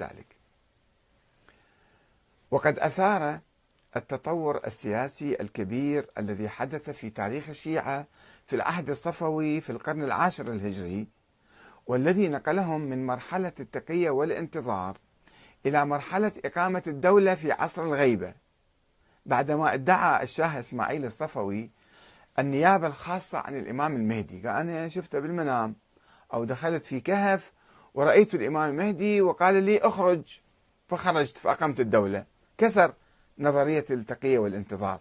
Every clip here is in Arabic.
ذلك. وقد أثار التطور السياسي الكبير الذي حدث في تاريخ الشيعة في العهد الصفوي في القرن العاشر الهجري والذي نقلهم من مرحلة التقية والانتظار إلى مرحلة إقامة الدولة في عصر الغيبة بعدما ادعى الشاه إسماعيل الصفوي النيابة الخاصة عن الإمام المهدي. قال أنا شفته بالمنام أو دخلت في كهف ورأيت الإمام المهدي وقال لي اخرج. فخرجت فأقمت الدولة. كسر نظرية التقية والانتظار.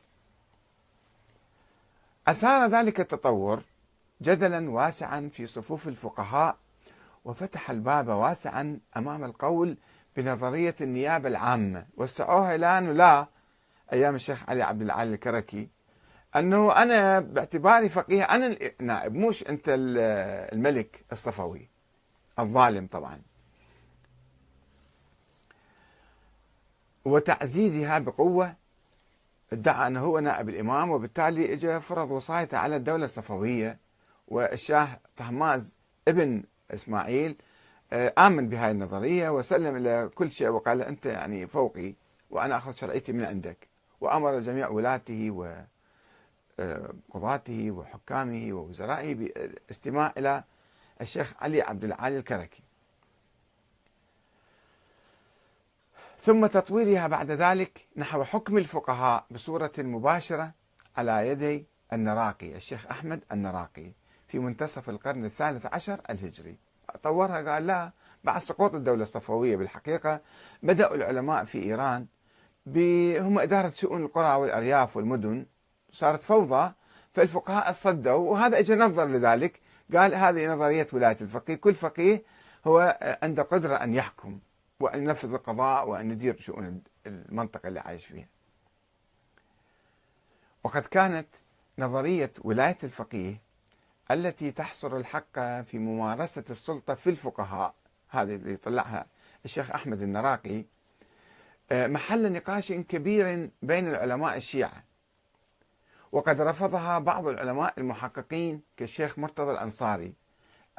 أثار ذلك التطور جدلا واسعا في صفوف الفقهاء وفتح الباب واسعا أمام القول بنظرية النيابة العامة. وسعوها إلى أنه لا أيام الشيخ علي عبد العالي الكركي أنه أنا باعتباري فقيه أنا النائب مش أنت الملك الصفوي. الظالم طبعا. وتعزيزها بقوة ادعى أنه هو نائب الإمام وبالتالي اجى فرض وصايته على الدولة الصفوية. والشاه طهماز ابن إسماعيل آه، آمن بهذه النظرية وسلم إلى كل شيء وقال أنت يعني فوقي وأنا أخذ شرعيتي من عندك. وأمر جميع ولاته وقضاته وحكامه ووزرائه بالاستماع إلى الشيخ علي عبد العالي الكركي. ثم تطويرها بعد ذلك نحو حكم الفقهاء بصورة مباشرة على يدي النراقي الشيخ أحمد النراقي في منتصف القرن الثالث عشر الهجري. طورها قال لا بعد سقوط الدولة الصفوية بالحقيقة بدأوا العلماء في إيران هم إدارة شؤون القرى والأرياف والمدن صارت فوضى فالفقهاء صدوا وهذا اجى نظر لذلك قال هذه نظرية ولاية الفقيه. كل فقيه هو عنده قدرة أن يحكم وأن ينفذ القضاء وأن يدير شؤون المنطقة اللي عايش فيها. وقد كانت نظرية ولاية الفقيه التي تحصر الحق في ممارسة السلطة في الفقهاء هذه اللي طلعها الشيخ أحمد النراقي آه، محل نقاش كبير بين العلماء الشيعة. وقد رفضها بعض العلماء المحققين كالشيخ مرتضى الأنصاري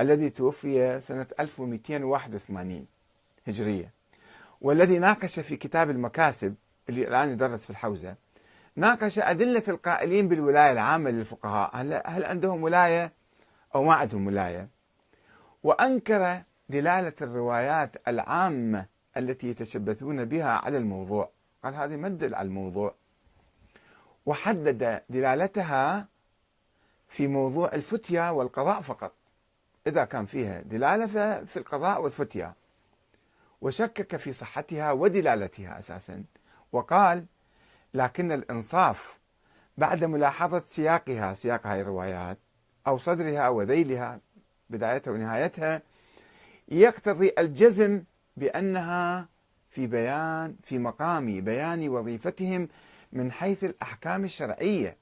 الذي توفي سنة 1281 هجرية. والذي ناقش في كتاب المكاسب اللي الآن يدرس في الحوزة ناقش أدلة القائلين بالولاية العامة للفقهاء. هل, هل عندهم ولاية أو ما عندهم ولاية؟ وأنكر دلالة الروايات العامة التي يتشبثون بها على الموضوع. قال هذه ما تدل على الموضوع. وحدد دلالتها في موضوع الفتية والقضاء فقط. إذا كان فيها دلالة ففي القضاء والفتية وشكك في صحتها ودلالتها أساسا. وقال لكن الإنصاف بعد ملاحظة سياقها سياق هذه الروايات أو صدرها وذيلها بدايتها ونهايتها يقتضي الجزم بأنها في بيان في مقام بيان وظيفتهم من حيث الأحكام الشرعية.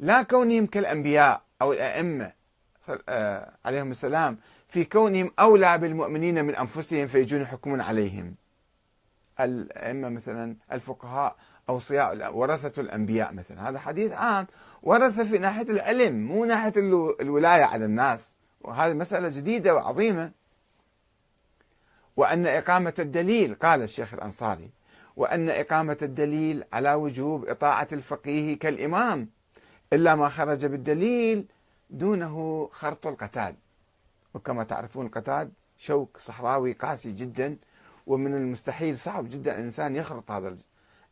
لا كونهم كالأنبياء أو الأئمة آه، عليهم السلام في كونهم أولى بالمؤمنين من أنفسهم فيجون يحكمون عليهم. الأئمة مثلا الفقهاء أوصياء ورثة الأنبياء مثلا. هذا حديث عام. ورثة في ناحية العلم مو ناحية الولاية على الناس. وهذه مسألة جديدة وعظيمة. وأن إقامة الدليل قال الشيخ الأنصاري وأن إقامة الدليل على وجوب إطاعة الفقيه كالإمام إلا ما خرج بالدليل دونه خرط القتاد وكما تعرفون القتاد شوك صحراوي قاسي جدا ومن المستحيل صعب جدا الإنسان يخرط هذا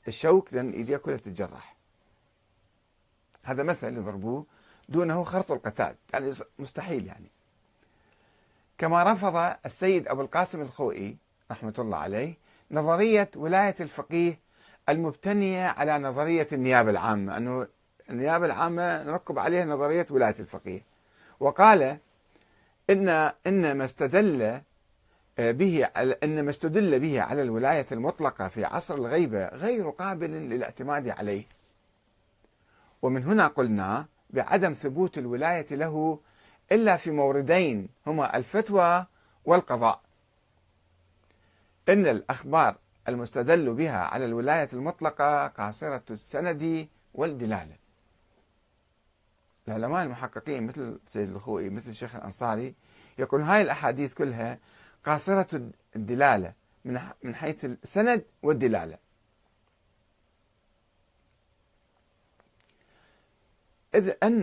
الشوك لأن إيديه كلها تتجرح هذا مثل يضربوه دونه خرط القتاد يعني مستحيل يعني. كما رفض السيد أبو القاسم الخوئي رحمة الله عليه نظرية ولاية الفقيه المبتنية على نظرية النيابة العامة أنه النيابة العامة نركب عليها نظرية ولاية الفقيه. وقال إن إنما استدل به إنما استدل به على الولاية المطلقة في عصر الغيبة غير قابل للاعتماد عليه. ومن هنا قلنا بعدم ثبوت الولاية له إلا في موردين هما الفتوى والقضاء. إن الأخبار المستدل بها على الولاية المطلقة قاصرة السند والدلالة العلماء المحققين مثل سيد الخوئي مثل الشيخ الأنصاري يقول هاي الأحاديث كلها قاصرة الدلالة من حيث السند والدلالة إذ أن